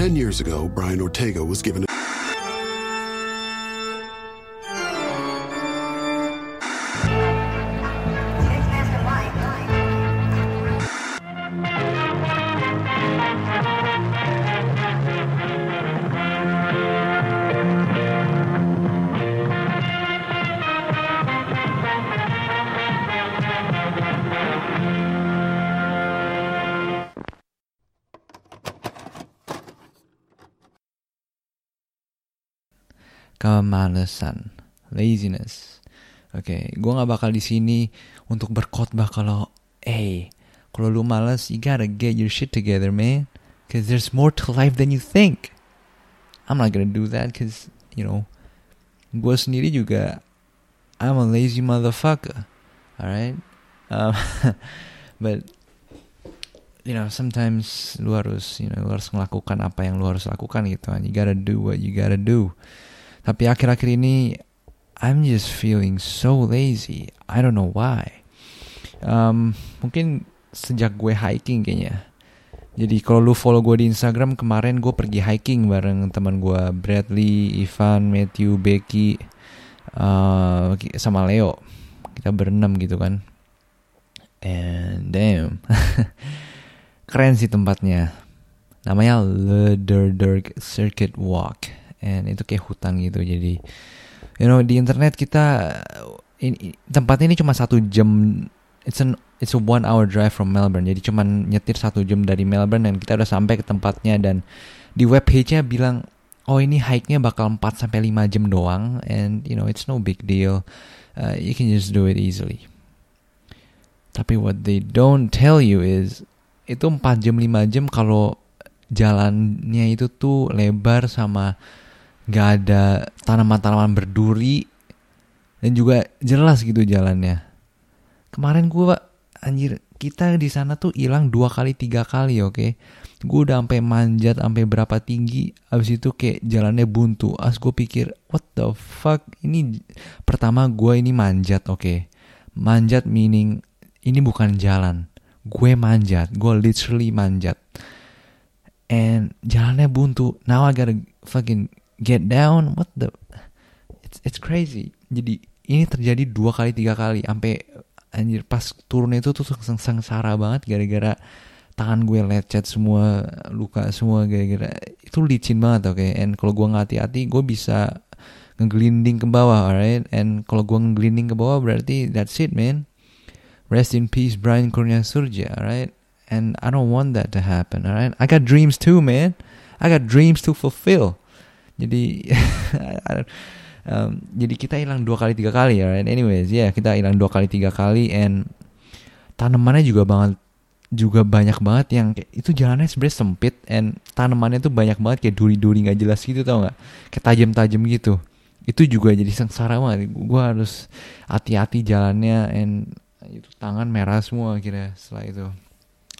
Ten years ago, Brian Ortega was given. Kemalesan, laziness. Oke, okay, gue nggak bakal di sini untuk berkhotbah kalau, eh, kalau lu males, you gotta get your shit together, man. Cause there's more to life than you think. I'm not gonna do that, cause you know, gue sendiri juga, I'm a lazy motherfucker, alright. Um, but you know sometimes lu harus you know lu harus melakukan apa yang lu harus lakukan gitu kan you gotta do what you gotta do tapi akhir-akhir ini I'm just feeling so lazy. I don't know why. Um, mungkin sejak gue hiking kayaknya. Jadi kalau lu follow gue di Instagram kemarin gue pergi hiking bareng teman gue Bradley, Ivan, Matthew, Becky, uh, sama Leo. Kita berenam gitu kan. And damn, keren sih tempatnya. Namanya Lederderg Circuit Walk and itu kayak hutan gitu jadi you know di internet kita ini, tempat ini cuma satu jam it's an it's a one hour drive from Melbourne jadi cuma nyetir satu jam dari Melbourne dan kita udah sampai ke tempatnya dan di web page-nya bilang oh ini hike-nya bakal 4 sampai 5 jam doang and you know it's no big deal uh, you can just do it easily. Tapi what they don't tell you is itu 4 jam 5 jam kalau jalannya itu tuh lebar sama nggak ada tanaman-tanaman berduri. Dan juga jelas gitu jalannya. Kemarin gue anjir kita di sana tuh hilang dua kali tiga kali oke? Okay? gue udah sampai manjat sampai berapa tinggi abis itu kayak jalannya buntu. As gue pikir what the fuck? Ini pertama gue ini manjat oke? Okay? manjat meaning ini bukan jalan. Gue manjat. Gue literally manjat. And jalannya buntu. Now I gotta fucking get down what the it's it's crazy. Jadi ini terjadi dua kali tiga kali. Sampai anjir pas turun itu tuh seng sengsara banget gara-gara tangan gue lecet semua luka semua gara-gara itu licin banget oke. Okay? and kalau gue nggak hati-hati gue bisa ngeglinding ke bawah alright? And kalau gue ngeglinding ke bawah berarti that's it man. Rest in peace Brian Kurnia Surja alright? And I don't want that to happen alright? I got dreams too man. I got dreams to fulfill jadi um, jadi kita hilang dua kali tiga kali ya right? anyways ya yeah, kita hilang dua kali tiga kali and tanamannya juga banget juga banyak banget yang itu jalannya sebenarnya sempit and tanamannya tuh banyak banget kayak duri-duri nggak jelas gitu tau nggak? Kayak tajam-tajam gitu. Itu juga jadi sengsara banget. Gue harus hati-hati jalannya and itu tangan merah semua kira setelah itu.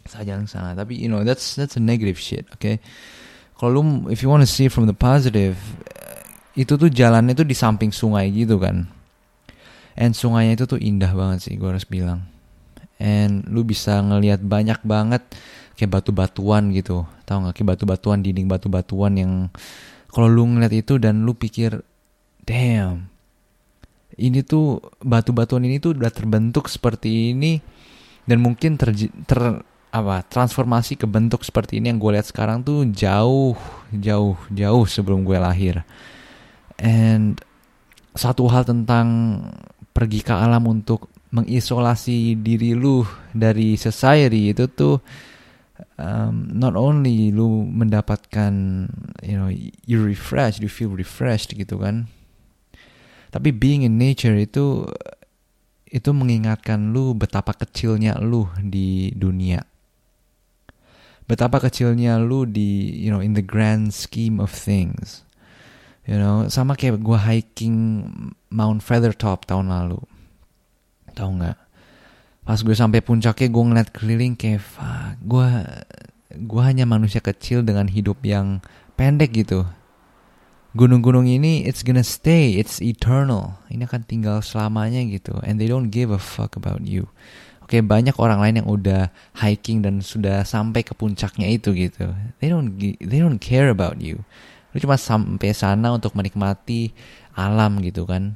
Saya jalan sana. Tapi you know that's that's a negative shit okay kalau lu if you want to see from the positive itu tuh jalannya tuh di samping sungai gitu kan. And sungainya itu tuh indah banget sih gue harus bilang. And lu bisa ngelihat banyak banget kayak batu-batuan gitu. Tau nggak? Kayak batu-batuan dinding batu-batuan yang kalau lu ngeliat itu dan lu pikir damn ini tuh batu-batuan ini tuh udah terbentuk seperti ini dan mungkin ter, ter apa transformasi ke bentuk seperti ini yang gue lihat sekarang tuh jauh jauh jauh sebelum gue lahir. And satu hal tentang pergi ke alam untuk mengisolasi diri lu dari society itu tuh um, not only lu mendapatkan you know you refresh you feel refreshed gitu kan tapi being in nature itu itu mengingatkan lu betapa kecilnya lu di dunia betapa kecilnya lu di you know in the grand scheme of things. You know sama kayak gue hiking Mount Feathertop tahun lalu. Tau nggak? Pas gue sampai puncaknya gue ngeliat keliling kayak fuck gue gue hanya manusia kecil dengan hidup yang pendek gitu. Gunung-gunung ini it's gonna stay it's eternal. Ini akan tinggal selamanya gitu. And they don't give a fuck about you Oke, banyak orang lain yang udah hiking dan sudah sampai ke puncaknya itu gitu. They don't they don't care about you. Lu cuma sampai sana untuk menikmati alam gitu kan.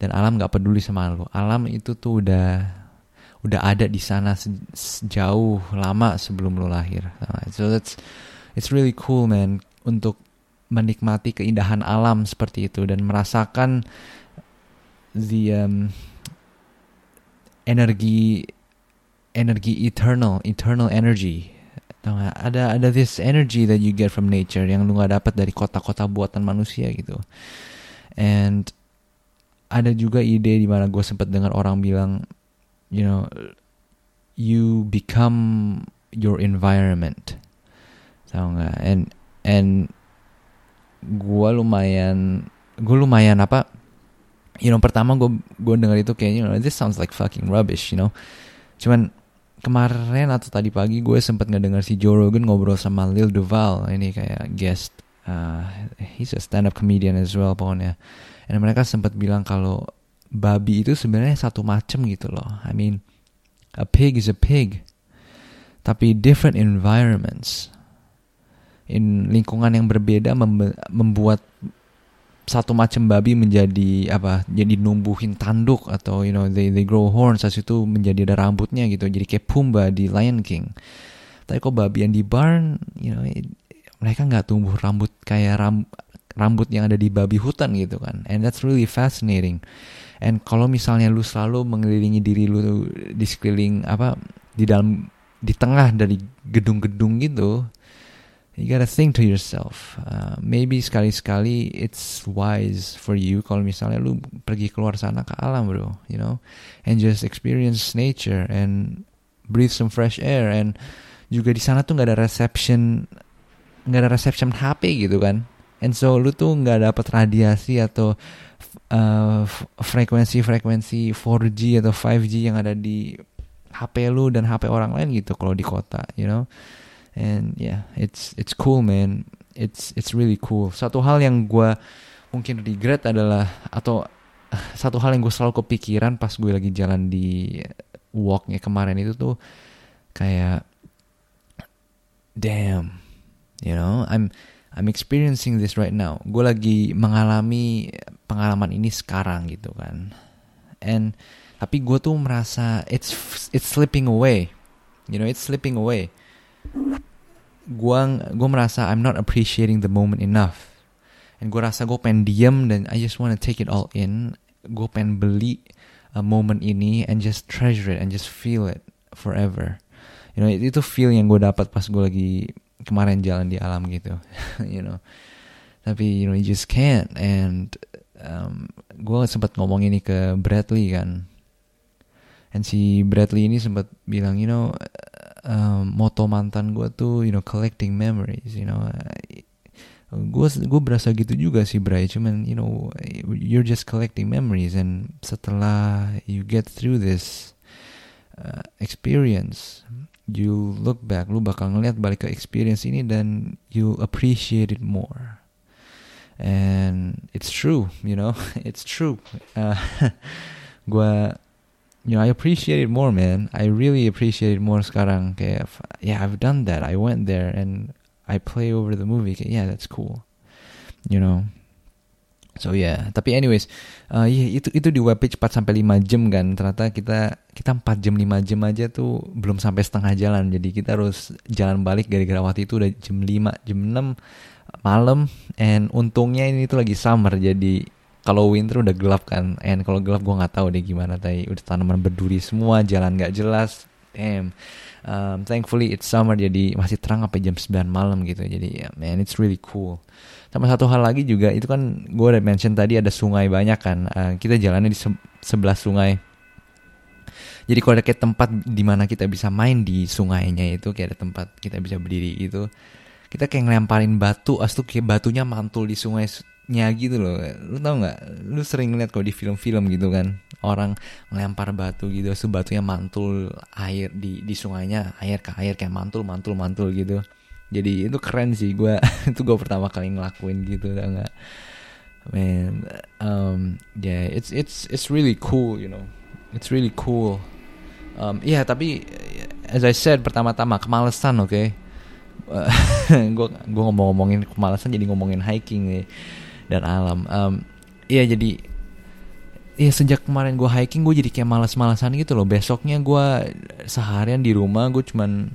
Dan alam gak peduli sama lu. Alam itu tuh udah udah ada di sana sejauh lama sebelum lu lahir. So that's it's really cool man untuk menikmati keindahan alam seperti itu dan merasakan the um, energi energi eternal, eternal energy. Ada ada this energy that you get from nature yang lu gak dapat dari kota-kota buatan manusia gitu. And ada juga ide di mana gue sempat dengar orang bilang, you know, you become your environment. Tahu nggak? And and gue lumayan, gue lumayan apa? You know pertama gue gue denger itu kayaknya you know, this sounds like fucking rubbish you know. Cuman kemarin atau tadi pagi gue sempet ngedenger si Joe Rogan ngobrol sama Lil Duval ini kayak guest uh, he's a stand up comedian as well pokoknya. Dan mereka sempat bilang kalau babi itu sebenarnya satu macem gitu loh. I mean a pig is a pig tapi different environments. In lingkungan yang berbeda membuat satu macam babi menjadi apa jadi numbuhin tanduk atau you know they they grow horns saat itu menjadi ada rambutnya gitu jadi kayak Pumba di Lion King. Tapi kok babi yang di barn you know mereka nggak tumbuh rambut kayak ram, rambut yang ada di babi hutan gitu kan. And that's really fascinating. And kalau misalnya lu selalu mengelilingi diri lu di sekeliling apa di dalam di tengah dari gedung-gedung gitu you gotta think to yourself. Uh, maybe sekali-sekali it's wise for you kalau misalnya lu pergi keluar sana ke alam bro, you know, and just experience nature and breathe some fresh air and juga di sana tuh nggak ada reception nggak ada reception HP gitu kan, and so lu tuh nggak dapat radiasi atau uh, frekuensi-frekuensi 4G atau 5G yang ada di HP lu dan HP orang lain gitu kalau di kota, you know and yeah it's it's cool man. It's it's really cool. Satu hal yang gue mungkin regret adalah atau satu hal yang gue selalu kepikiran pas gue lagi jalan di walknya kemarin itu tuh kayak damn you know I'm I'm experiencing this right now. Gue lagi mengalami pengalaman ini sekarang gitu kan. And tapi gue tuh merasa it's it's slipping away. You know it's slipping away gue gue merasa I'm not appreciating the moment enough. And gue rasa gue pengen diem dan I just wanna take it all in. Gue pengen beli a moment ini and just treasure it and just feel it forever. You know itu feel yang gue dapat pas gue lagi kemarin jalan di alam gitu you know. Tapi you know you just can't. And um, gue sempat ngomong ini ke Bradley kan. And si Bradley ini sempat bilang you know um, moto mantan gue tuh you know collecting memories you know. Gue gue berasa gitu juga sih Bray. Cuman you know you're just collecting memories and setelah you get through this uh, experience you look back lu bakal ngeliat balik ke experience ini dan you appreciate it more. And it's true you know. It's true. Uh, gue you know I appreciate it more man. I really appreciate it more sekarang. Kayak yeah I've done that. I went there and I play over the movie. Kayak yeah that's cool. You know? So yeah. Tapi anyways uh, yeah, itu itu di webpage 4 sampai 5 jam kan. Ternyata kita kita 4 jam 5 jam aja tuh belum sampai setengah jalan. Jadi kita harus jalan balik gara-gara itu udah jam 5 jam 6 malam. And untungnya ini tuh lagi summer. Jadi kalau winter udah gelap kan and kalau gelap gue nggak tahu deh gimana tadi udah tanaman berduri semua jalan nggak jelas damn. Um, thankfully it's summer jadi masih terang sampai jam 9 malam gitu. Jadi yeah, man it's really cool. Sama satu hal lagi juga itu kan gue udah mention tadi ada sungai banyak kan. Uh, kita jalannya di se sebelah sungai. Jadi kalau ada kayak tempat di mana kita bisa main di sungainya itu kayak ada tempat kita bisa berdiri gitu kita kayak ngelemparin batu as tuh kayak batunya mantul di sungai nya gitu loh. Lu tau nggak? Lu sering lihat kalau di film-film gitu kan orang melempar batu gitu so batunya mantul air di di sungainya air ke air kayak mantul mantul mantul gitu. Jadi itu keren sih gue itu gue pertama kali ngelakuin gitu tau nggak? Man um yeah it's it's it's really cool you know. It's really cool. Um, Iya tapi as I said pertama-tama kemalasan oke. Okay? gue gue ngomong-ngomongin kemalasan jadi ngomongin hiking nih dan alam. Um, iya jadi Iya sejak kemarin gue hiking gue jadi kayak malas-malasan gitu loh. Besoknya gue seharian di rumah gue cuman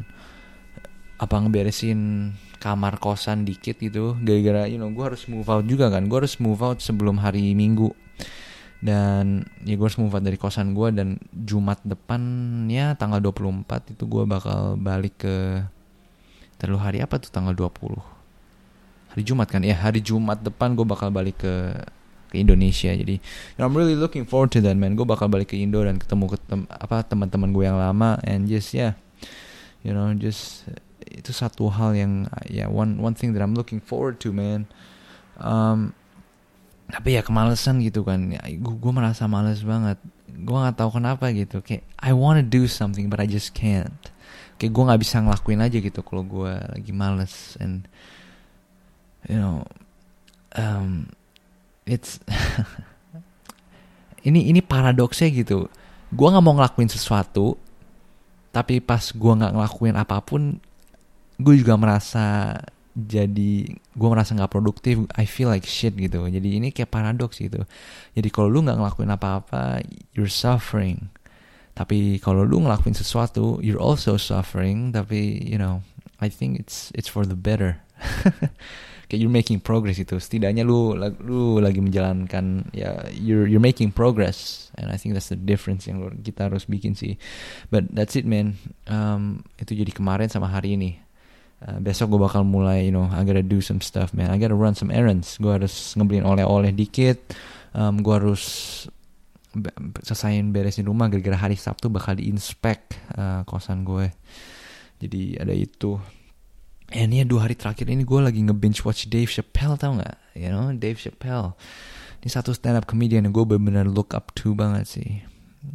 apa ngeberesin kamar kosan dikit gitu. Gara-gara you know gue harus move out juga kan. Gue harus move out sebelum hari Minggu. Dan ya gue harus move out dari kosan gue dan Jumat depannya tanggal 24 itu gue bakal balik ke Terlalu hari apa tuh tanggal 20 Hari Jumat kan? Ya hari Jumat depan gue bakal balik ke ke Indonesia. Jadi you know, I'm really looking forward to that man. Gue bakal balik ke Indo dan ketemu ketem apa teman-teman gue yang lama. And just yeah you know just itu satu hal yang ya yeah, one one thing that I'm looking forward to man. Um, tapi ya kemalasan gitu kan. Ya, gue gue merasa males banget. Gue nggak tahu kenapa gitu. Kayak I wanna do something but I just can't. Kayak gue nggak bisa ngelakuin aja gitu kalau gue lagi males. And you know um, it's ini ini paradoksnya gitu. Gue nggak mau ngelakuin sesuatu tapi pas gue nggak ngelakuin apa pun gue juga merasa jadi gue merasa nggak produktif I feel like shit gitu. Jadi ini kayak paradoks gitu. Jadi kalau lu nggak ngelakuin apa-apa you're suffering. Tapi kalau lu ngelakuin sesuatu you're also suffering. Tapi you know I think it's it's for the better kayak you're making progress itu setidaknya lu lu lagi menjalankan ya you're you're making progress and I think that's the difference yang kita harus bikin sih but that's it man um, itu jadi kemarin sama hari ini Uh, besok gue bakal mulai, you know, I gotta do some stuff, man. I gotta run some errands. Gue harus ngebeliin oleh-oleh dikit. Um, gue harus be selesaiin beresin rumah. Gara-gara hari Sabtu bakal diinspek uh, kosan gue. Jadi ada itu. And ya dua hari terakhir ini gue lagi nge-binge watch Dave Chappelle tau gak? You know, Dave Chappelle. Ini satu stand up comedian yang gue bener-bener look up to banget sih.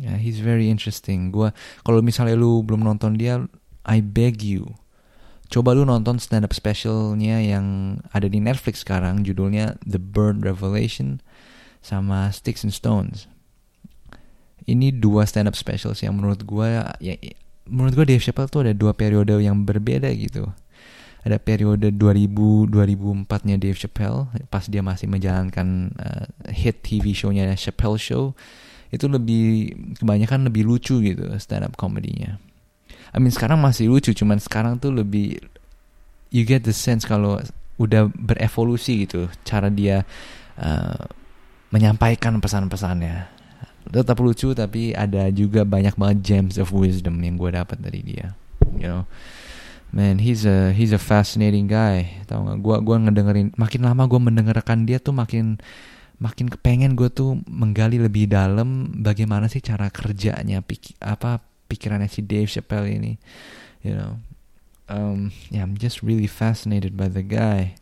Yeah, he's very interesting. Gue kalau misalnya lu belum nonton dia, I beg you coba lu nonton stand up specialnya yang ada di Netflix sekarang judulnya The Bird Revelation sama Sticks and Stones ini dua stand up specials yang menurut gue ya menurut gue Dave Chappelle tuh ada dua periode yang berbeda gitu ada periode 2000 2004 nya Dave Chappelle pas dia masih menjalankan uh, hit TV show-nya Chappelle Show. Itu lebih kebanyakan lebih lucu gitu stand up komedinya I mean sekarang masih lucu cuman sekarang tuh lebih you get the sense kalau udah berevolusi gitu cara dia uh, menyampaikan pesan-pesannya. Tetap lucu tapi ada juga banyak banget gems of wisdom yang gue dapat dari dia you know man he's a he's a fascinating guy. Tau gak gue gua ngedengerin makin lama gue mendengarkan dia tuh makin makin kepengen gue tuh menggali lebih dalam bagaimana sih cara kerjanya pik apa pikirannya si Dave Chappelle ini. You know? Um, yeah I'm just really fascinated by the guy.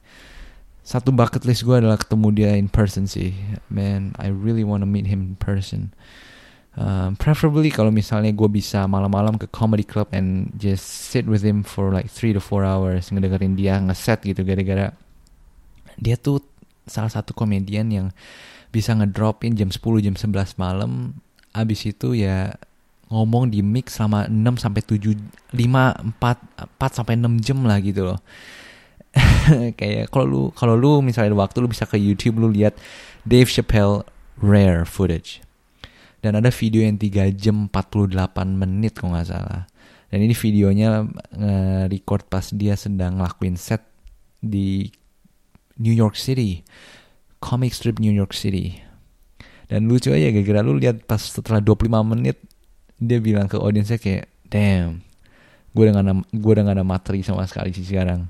Satu bucket list gue adalah ketemu dia in person sih. Man I really wanna meet him in person um, preferably kalau misalnya gue bisa malam-malam ke comedy club and just sit with him for like 3 to 4 hours ngedengerin dia ngeset gitu gara-gara dia tuh salah satu komedian yang bisa ngedropin jam 10 jam 11 malam abis itu ya ngomong di mic selama 6 sampai 7 5 4 4 sampai 6 jam lah gitu loh. kayak kalau lu kalau lu misalnya ada waktu lu bisa ke YouTube lu lihat Dave Chappelle rare footage. Dan ada video yang 3 jam 48 menit kalau nggak salah. Dan ini videonya nge-record pas dia sedang ngelakuin set di New York City. Comic strip New York City. Dan lucu aja gara-gara lu lihat pas setelah 25 menit dia bilang ke audiensnya kayak damn gue udah ada, gue udah gak ada materi sama sekali sih sekarang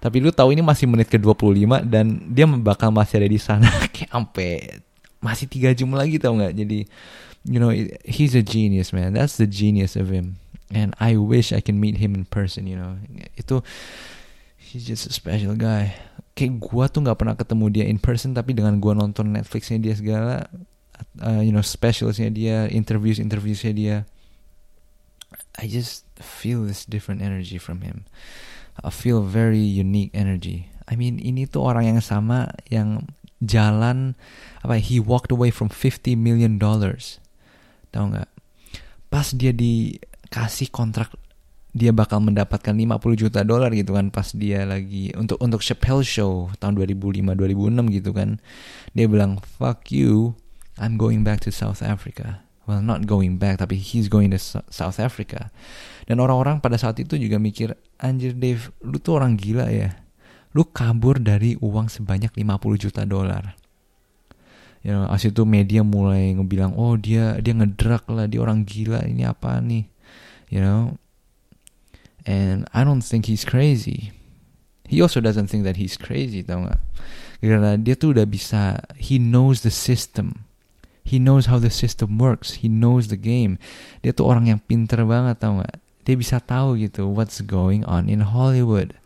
tapi lu tahu ini masih menit ke 25 dan dia bakal masih ada di sana kayak sampai masih tiga jam lagi tau nggak? Jadi you know he's a genius man. That's the genius of him. And I wish I can meet him in person you know. Itu he's just a special guy. Kayak gue tuh nggak pernah ketemu dia in person tapi dengan gue nonton Netflixnya dia segala uh, you know specialsnya dia interviews interviewsnya dia I just feel this different energy from him. I feel very unique energy. I mean ini tuh orang yang sama yang jalan apa he walked away from 50 million dollars. Tahu nggak? Pas dia dikasih kontrak dia bakal mendapatkan 50 juta dolar gitu kan pas dia lagi untuk untuk Chappelle Show tahun 2005 2006 gitu kan. Dia bilang fuck you I'm going back to South Africa. Well not going back tapi he's going to South Africa. Dan orang-orang pada saat itu juga mikir anjir Dave lu tuh orang gila ya lu kabur dari uang sebanyak 50 juta dolar you know, as itu media mulai ngebilang oh dia dia ngedrak lah dia orang gila ini apa nih you know And I don't think he's crazy. He also doesn't think that he's crazy, tau gak? Karena dia tuh udah bisa, he knows the system. He knows how the system works. He knows the game. Dia tuh orang yang pinter banget, tau gak? Dia bisa tahu gitu what's going on in Hollywood.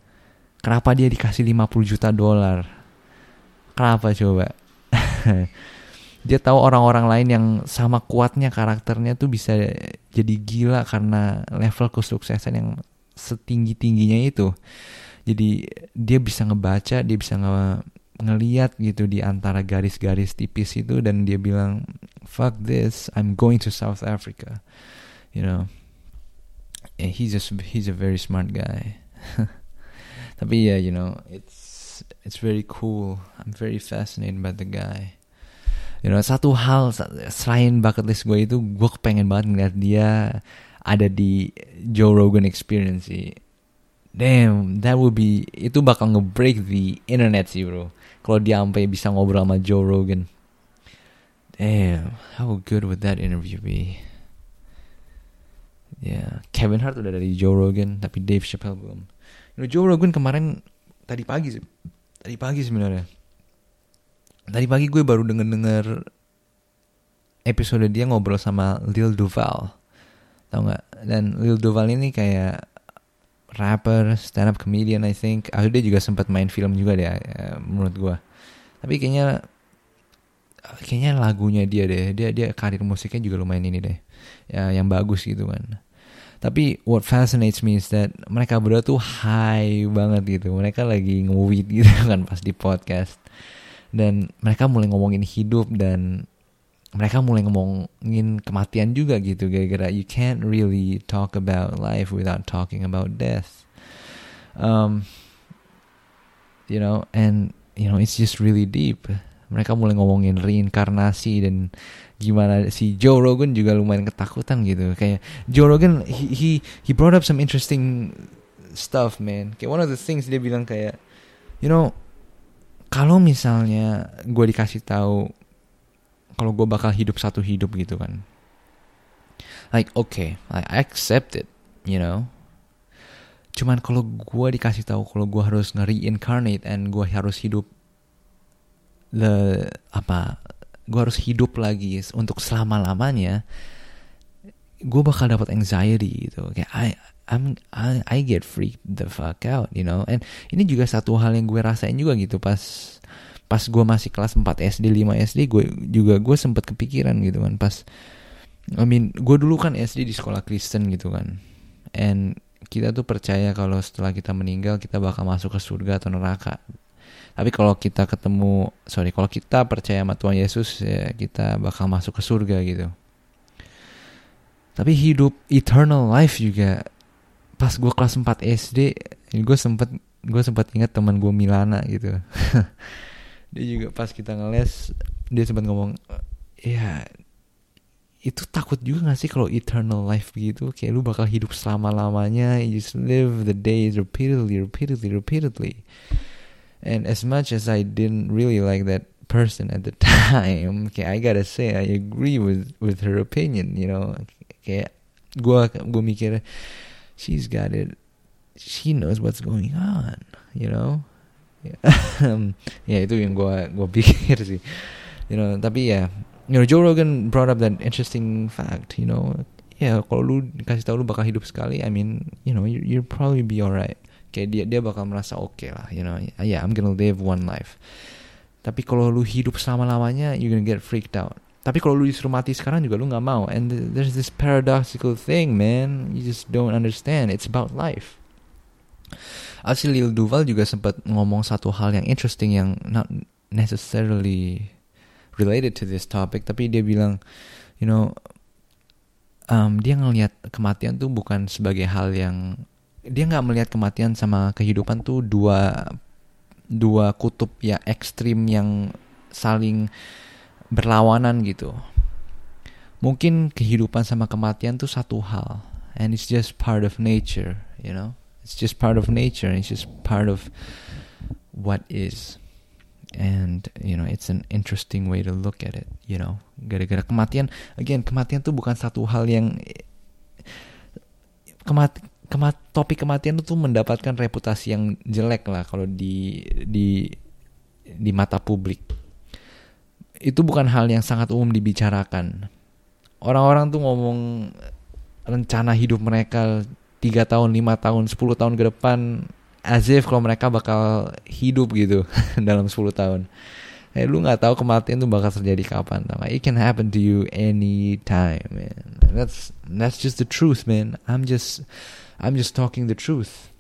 Kenapa dia dikasih 50 juta dolar? Kenapa coba? dia tahu orang-orang lain yang sama kuatnya karakternya tuh bisa jadi gila karena level kesuksesan yang setinggi tingginya itu jadi dia bisa ngebaca dia bisa nge ngeliat gitu di antara garis-garis tipis itu dan dia bilang fuck this I'm going to South Africa you know and he's just he's a very smart guy tapi ya yeah, you know it's it's very cool I'm very fascinated by the guy you know satu hal selain bucket list gue itu gue kepengen banget ngeliat dia ada di Joe Rogan Experience sih. Damn, that would be itu bakal ngebreak the internet sih bro. Kalau dia sampai bisa ngobrol sama Joe Rogan. Damn, how good would that interview be? Yeah. Kevin Hart udah dari Joe Rogan, tapi Dave Chappelle belum. Know, Joe Rogan kemarin tadi pagi sih, tadi pagi sebenarnya. Tadi pagi gue baru denger denger episode dia ngobrol sama Lil Duval. Tau nggak? Dan Lil Duval ini kayak rapper stand up comedian I think. Ah dia juga sempat main film juga deh ya, menurut gue tapi kayaknya kayaknya lagunya dia deh. Dia dia karir musiknya juga lumayan ini deh. Ya yang bagus gitu kan tapi what fascinates me is that mereka berdua tuh high banget gitu. Mereka lagi nge gitu kan pas di podcast. Dan mereka mulai ngomongin hidup dan mereka mulai ngomongin kematian juga gitu gara-gara you can't really talk about life without talking about death. Um, you know and you know it's just really deep mereka mulai ngomongin reinkarnasi dan gimana si Joe Rogan juga lumayan ketakutan gitu. Kayak Joe Rogan he he, he brought up some interesting stuff man. Kayak one of the things dia bilang kayak you know kalau misalnya gue dikasih tahu kalau gue bakal hidup satu hidup gitu kan. Like okay I accept it you know. Cuman kalau gue dikasih tahu kalau gue harus nge-reincarnate and gue harus hidup the apa gue harus hidup lagi untuk selama lamanya gue bakal dapat anxiety gitu. Kayak I I'm I, I get freaked the fuck out you know? And ini juga satu hal yang gue rasain juga gitu. Pas pas gue masih kelas 4 SD 5 SD gue juga gue sempet kepikiran gitu kan. Pas I mean gue dulu kan SD di sekolah Kristen gitu kan. And kita tuh percaya kalau setelah kita meninggal kita bakal masuk ke surga atau neraka tapi kalau kita ketemu sorry kalau kita percaya sama Tuhan Yesus ya kita bakal masuk ke surga gitu. Tapi hidup eternal life juga pas gue kelas 4 SD gue sempet gue sempat ingat teman gue Milana gitu. Dia juga pas kita ngeles dia sempat ngomong ya itu takut juga gak sih kalau eternal life begitu kayak lu bakal hidup selama lamanya you just live the days repeatedly repeatedly repeatedly and as much as I didn't really like that person at the time kayak I gotta say I agree with with her opinion you know. Kayak gue gue mikir she's got it. She knows what's going on you know? Ya um, itu yang gue gue pikir sih. You know tapi ya you know Joe Rogan brought up that interesting fact you know. Ya yeah, kalau lu kasih tahu lu bakal hidup sekali I mean you know you you'll probably be alright kayak dia dia bakal merasa oke okay lah you know. Yeah I'm gonna live one life. Tapi kalau lu hidup selama lamanya you gonna get freaked out. Tapi kalau lu disuruh mati sekarang juga lu nggak mau. And there's this paradoxical thing man. You just don't understand. It's about life. Actually Lil Duval juga sempat ngomong satu hal yang interesting yang not necessarily related to this topic. Tapi dia bilang you know um, dia ngelihat kematian tuh bukan sebagai hal yang dia nggak melihat kematian sama kehidupan tuh dua dua kutub ya ekstrim yang saling berlawanan gitu. Mungkin kehidupan sama kematian tuh satu hal, and it's just part of nature, you know. It's just part of nature, it's just part of what is. And you know, it's an interesting way to look at it, you know. Gara-gara kematian, again, kematian tuh bukan satu hal yang kemat kemat topik kematian itu mendapatkan reputasi yang jelek lah kalau di di di mata publik. Itu bukan hal yang sangat umum dibicarakan. Orang-orang tuh ngomong rencana hidup mereka tiga tahun, lima tahun, 10 tahun ke depan as if kalau mereka bakal hidup gitu dalam 10 tahun. Eh, lu nggak tahu kematian tuh bakal terjadi kapan. It can happen to you anytime, man. That's that's just the truth, man. I'm just I'm just talking the truth.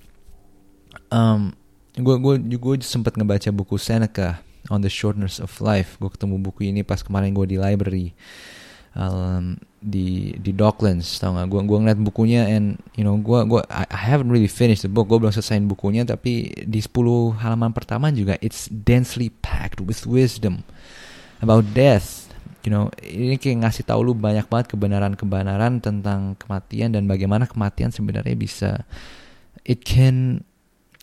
Um, gue gue gue sempat ngebaca buku Seneca on the shortness of life. Gue ketemu buku ini pas kemarin gue di library um, di di Docklands, tau gak? Gue gue ngeliat bukunya and you know gue gue I, haven't really finished the book. Gue belum selesaiin bukunya tapi di 10 halaman pertama juga it's densely packed with wisdom about death you know ini kayak ngasih tahu lu banyak banget kebenaran-kebenaran tentang kematian dan bagaimana kematian sebenarnya bisa it can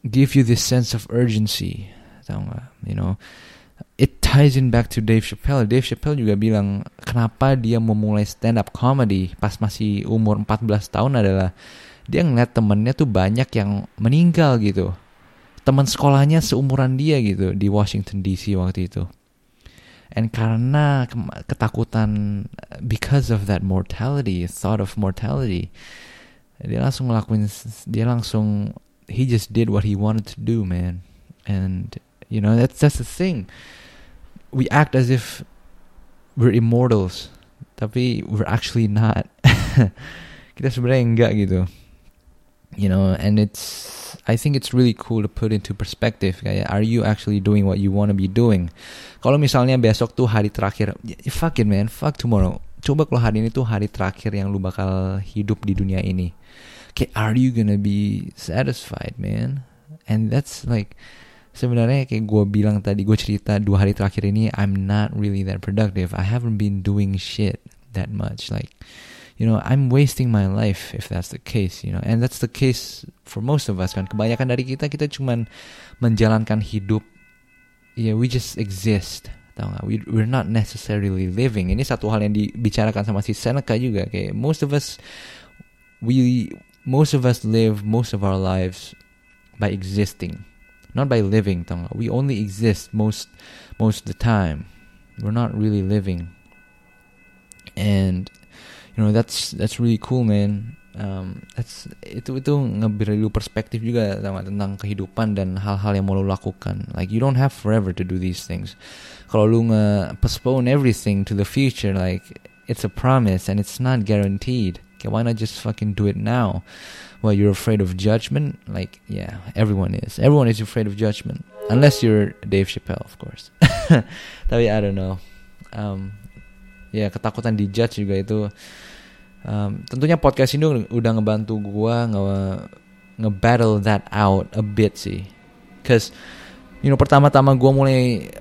give you this sense of urgency tau gak you know it ties in back to Dave Chappelle. Dave Chappelle juga bilang kenapa dia memulai stand up comedy pas masih umur 14 tahun adalah dia ngeliat temennya tuh banyak yang meninggal gitu. Teman sekolahnya seumuran dia gitu di Washington DC waktu itu And karena ketakutan because of that mortality, thought of mortality, dia langsung ngelakuin dia langsung he just did what he wanted to do, man. And you know that's that's the thing. We act as if we're immortals, tapi we're actually not. Kita sebenarnya enggak gitu. You know, and it's I think it's really cool to put into perspective kayak are you actually doing what you want to be doing? Kalau misalnya besok tuh hari terakhir fuck it man. Fuck tomorrow. Coba kalau hari ini tuh hari terakhir yang lu bakal hidup di dunia ini. Kayak are you gonna be satisfied man? And that's like sebenarnya kayak gue bilang tadi gue cerita dua hari terakhir ini I'm not really that productive. I haven't been doing shit that much like you know I'm wasting my life if that's the case you know. And that's the case for most of us kan. Kebanyakan dari kita kita cuman menjalankan hidup. Yeah, we just exist tau gak we, we're not necessarily living. Ini satu hal yang dibicarakan sama si Seneca juga kayak most of us we most of us live most of our lives by existing not by living tau gak we only exist most most of the time. We're not really living. And you know that's that's really cool man. Um, that's itu itu ngeberi lu perspektif juga sama tentang kehidupan dan hal-hal yang mau lu lakukan. Like you don't have forever to do these things. Kalau lu nge postpone everything to the future like it's a promise and it's not guaranteed. Okay why not just fucking do it now? Well you're afraid of judgment? Like yeah everyone is. Everyone is afraid of judgment. Unless you're Dave Chappelle of course. Tapi I don't know. Um, ya ketakutan dijudge juga itu um, tentunya podcast ini udah ngebantu gua nge nge-battle that out a bit sih. Cause you know pertama-tama gue mulai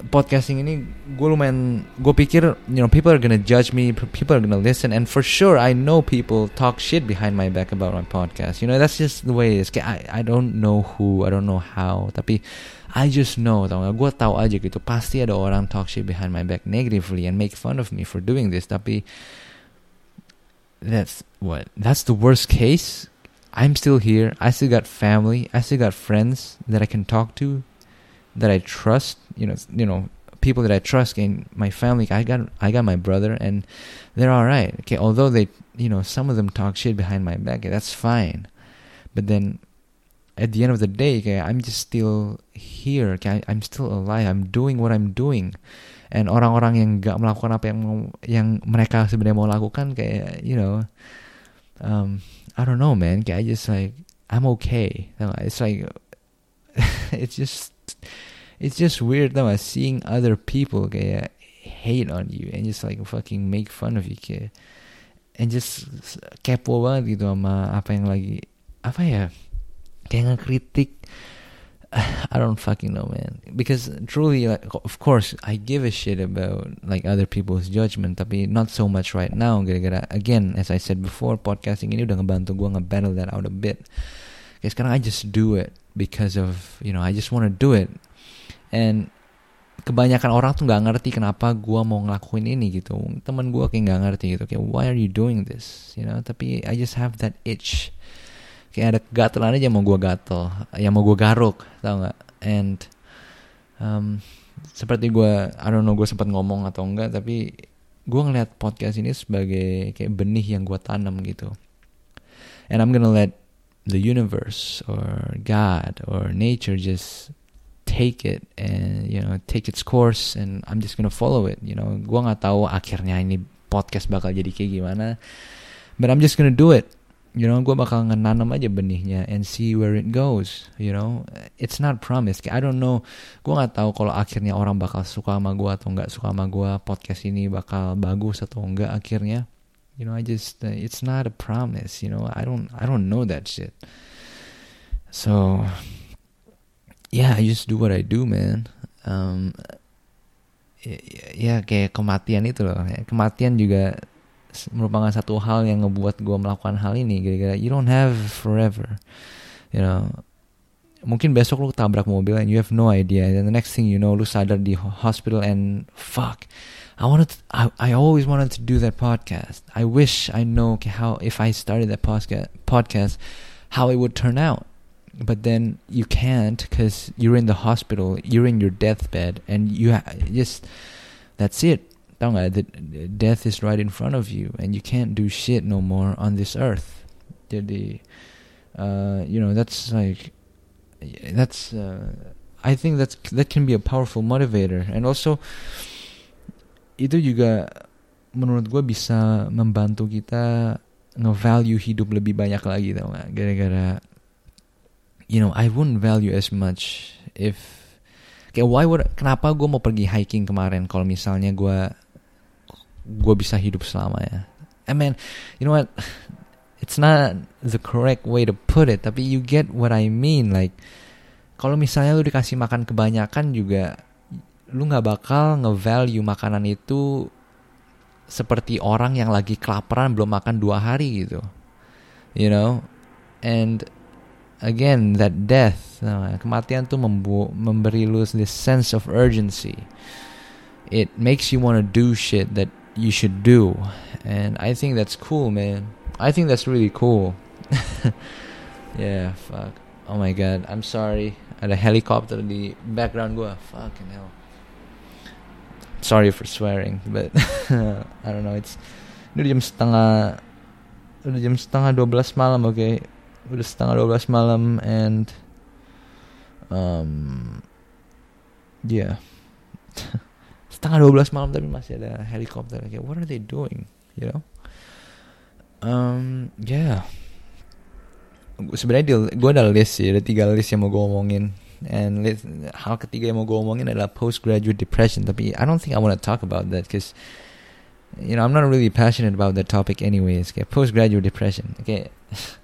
podcasting ini gue lumayan gue pikir you know people are gonna judge me people are gonna listen and for sure I know people talk shit behind my back about my podcast. You know that's just the way it is. I I don't know who I don't know how tapi I just know tau gak gue tahu aja gitu pasti ada orang talk shit behind my back negatively and make fun of me for doing this. Tapi that's what that's the worst case. I'm still here. I still got family. I still got friends that i can talk to that i trust. You know you know people that i trust in my family. I got i got my brother and they're all right. Okay although they you know some of them talk shit behind my back that's fine. But then at the end of the day okay, i'm just still here okay, i'm still alive i'm doing what i'm doing. And orang-orang yang nggak melakukan apa yang yang mereka sebenarnya mau lakukan kayak you know um, I don't know man. Kayak I just like I'm okay. It's like it's just it's just weird though seeing other people kayak hate on you and just like fucking make fun of you kayak and just kepo banget gitu sama apa yang lagi apa ya kayak ngekritik I don't fucking know, man. Because truly, like, of course, I give a shit about like other people's judgment, tapi not so much right now. Gara-gara, again, as I said before, podcasting ini udah ngebantu gue nge-battle that out a bit. Kayak sekarang I just do it because of, you know, I just want to do it. And kebanyakan orang tuh nggak ngerti kenapa gue mau ngelakuin ini gitu. Temen gue kayak nggak ngerti gitu. Kayak, why are you doing this? You know, tapi I just have that itch kayak ada gatelan aja mau gue gatel yang mau gue garuk tau nggak? And um, seperti gue I don't know gue sempat ngomong atau enggak tapi gue ngeliat podcast ini sebagai kayak benih yang gue tanam gitu. And I'm gonna let the universe or God or nature just take it and you know take its course and I'm just gonna follow it you know? Gue nggak tahu akhirnya ini podcast bakal jadi kayak gimana but I'm just gonna do it you know gue bakal ngenanam aja benihnya and see where it goes you know? It's not promise I don't know. Gue nggak tahu kalau akhirnya orang bakal suka sama gue atau nggak suka sama gue podcast ini bakal bagus atau enggak akhirnya. You know I just uh, it's not a promise you know? I don't I don't know that shit. So yeah I just do what I do man. Um, ya, ya kayak kematian itu loh. Kematian juga merupakan satu hal yang ngebuat gue melakukan hal ini gara-gara you don't have forever you know. Mungkin besok lu tabrak mobil and you have no idea and the next thing you know lu sadar di hospital and fuck I wanted to, I, I always wanted to do that podcast. I wish I know how if I started that podcast podcast how it would turn out. But then you can't because you're in the hospital you're in your deathbed and you ha- just that's it Tahu nggak? Death is right in front of you, and you can't do shit no more on this earth. Jadi, uh, you know, that's like, that's. Uh, I think that's that can be a powerful motivator, and also itu juga menurut gue bisa membantu kita nge-value hidup lebih banyak lagi tau gak gara-gara you know I wouldn't value as much if kayak why would kenapa gue mau pergi hiking kemarin kalau misalnya gue gue bisa hidup selamanya. I mean, you know what? It's not the correct way to put it, tapi you get what I mean. Like, kalau misalnya lu dikasih makan kebanyakan juga, lu nggak bakal nge-value makanan itu seperti orang yang lagi kelaparan belum makan dua hari gitu. You know? And again, that death, nah, kematian tuh membu memberi lu this sense of urgency. It makes you want to do shit that you should do. And I think that's cool, man. I think that's really cool. yeah, fuck. Oh my god, I'm sorry. Ada helicopter di background gua. Fucking hell. Sorry for swearing, but I don't know. It's udah jam setengah udah jam setengah 12 malam, oke. Okay? Udah setengah 12 malam and um yeah. setengah 12 malam tapi masih ada helikopter. Kayak what are they doing? You know? Um yeah. Sebenarnya gue ada list sih ada tiga list yang mau gue omongin. And list, hal ketiga yang mau gue omongin adalah postgraduate depression. Tapi I don't think I want to talk about that because you know I'm not really passionate about that topic anyways. Kayak postgraduate depression. Kayak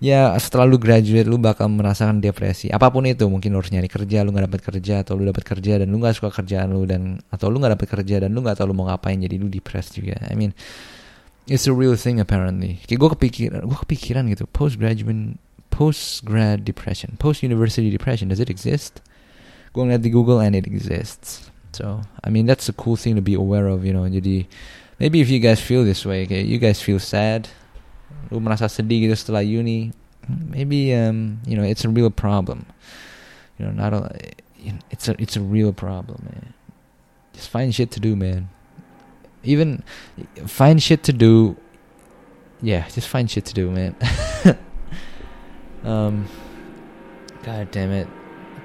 ya setelah lu graduate lu bakal merasakan depresi. Apa pun itu mungkin lu harus nyari kerja lu nggak dapat kerja atau lu dapat kerja dan lu nggak suka kerjaan lu dan atau lu nggak dapat kerja dan lu nggak tahu lu mau ngapain jadi lu depressed juga. I mean it's a real thing apparently. Kayak gue kepikiran gue kepikiran gitu post graduate post grad depression post university depression does it exist? Gue ngeliat di Google and it exists. So I mean that's a cool thing to be aware of you know. Jadi maybe if you guys feel this way okay you guys feel sad lu merasa sedih gitu setelah uni. Maybe um you know it's a real problem. You know not a it's a it's a real problem man. Just find shit to do man. Even find shit to do. Yeah just find shit to do man. Um god damn it.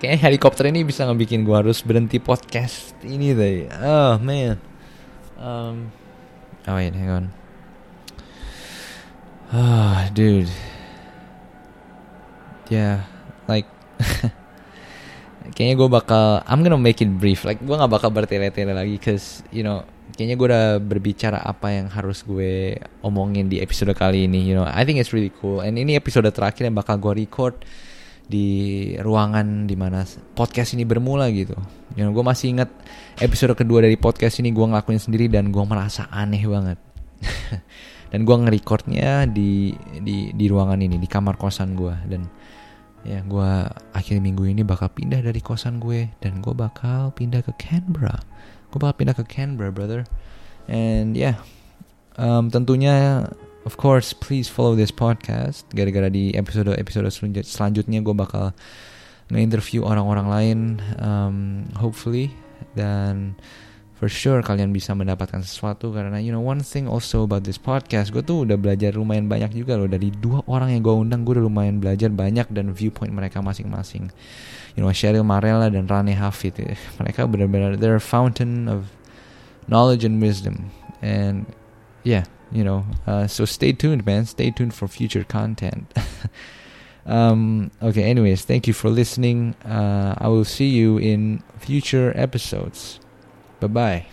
Kayaknya helikopter ini bisa ngebikin gua harus berhenti podcast ini deh. Oh man. Um oh wait hang on oh, dude. Yeah, like kayaknya gue bakal I'm gonna make it brief. Like gue gak bakal bertele-tele lagi, cause you know kayaknya gue udah berbicara apa yang harus gue omongin di episode kali ini. You know, I think it's really cool. And ini episode terakhir yang bakal gue record di ruangan di mana podcast ini bermula gitu. You know, gue masih ingat episode kedua dari podcast ini gue ngelakuin sendiri dan gue merasa aneh banget. dan gue nge-recordnya di di di ruangan ini di kamar kosan gue dan ya gue akhir minggu ini bakal pindah dari kosan gue. Dan gue bakal pindah ke Canberra. Gue bakal pindah ke Canberra brother. And yeah um, tentunya of course please follow this podcast. Gara-gara di episode episode selanjutnya gue bakal nge-interview orang-orang lain. Um, hopefully. Dan for sure kalian bisa mendapatkan sesuatu karena you know one thing also about this podcast gue tuh udah belajar lumayan banyak juga loh. Dari dua orang yang gue undang gue udah lumayan belajar banyak dan viewpoint mereka masing-masing. You know Cheryl Marella dan Rane Hafid eh, mereka benar-benar they're a fountain of knowledge and wisdom. And yeah you know uh, so stay tuned man. Stay tuned for future content. Um okay anyways thank you for listening. Uh, I will see you in future episodes Bye bye.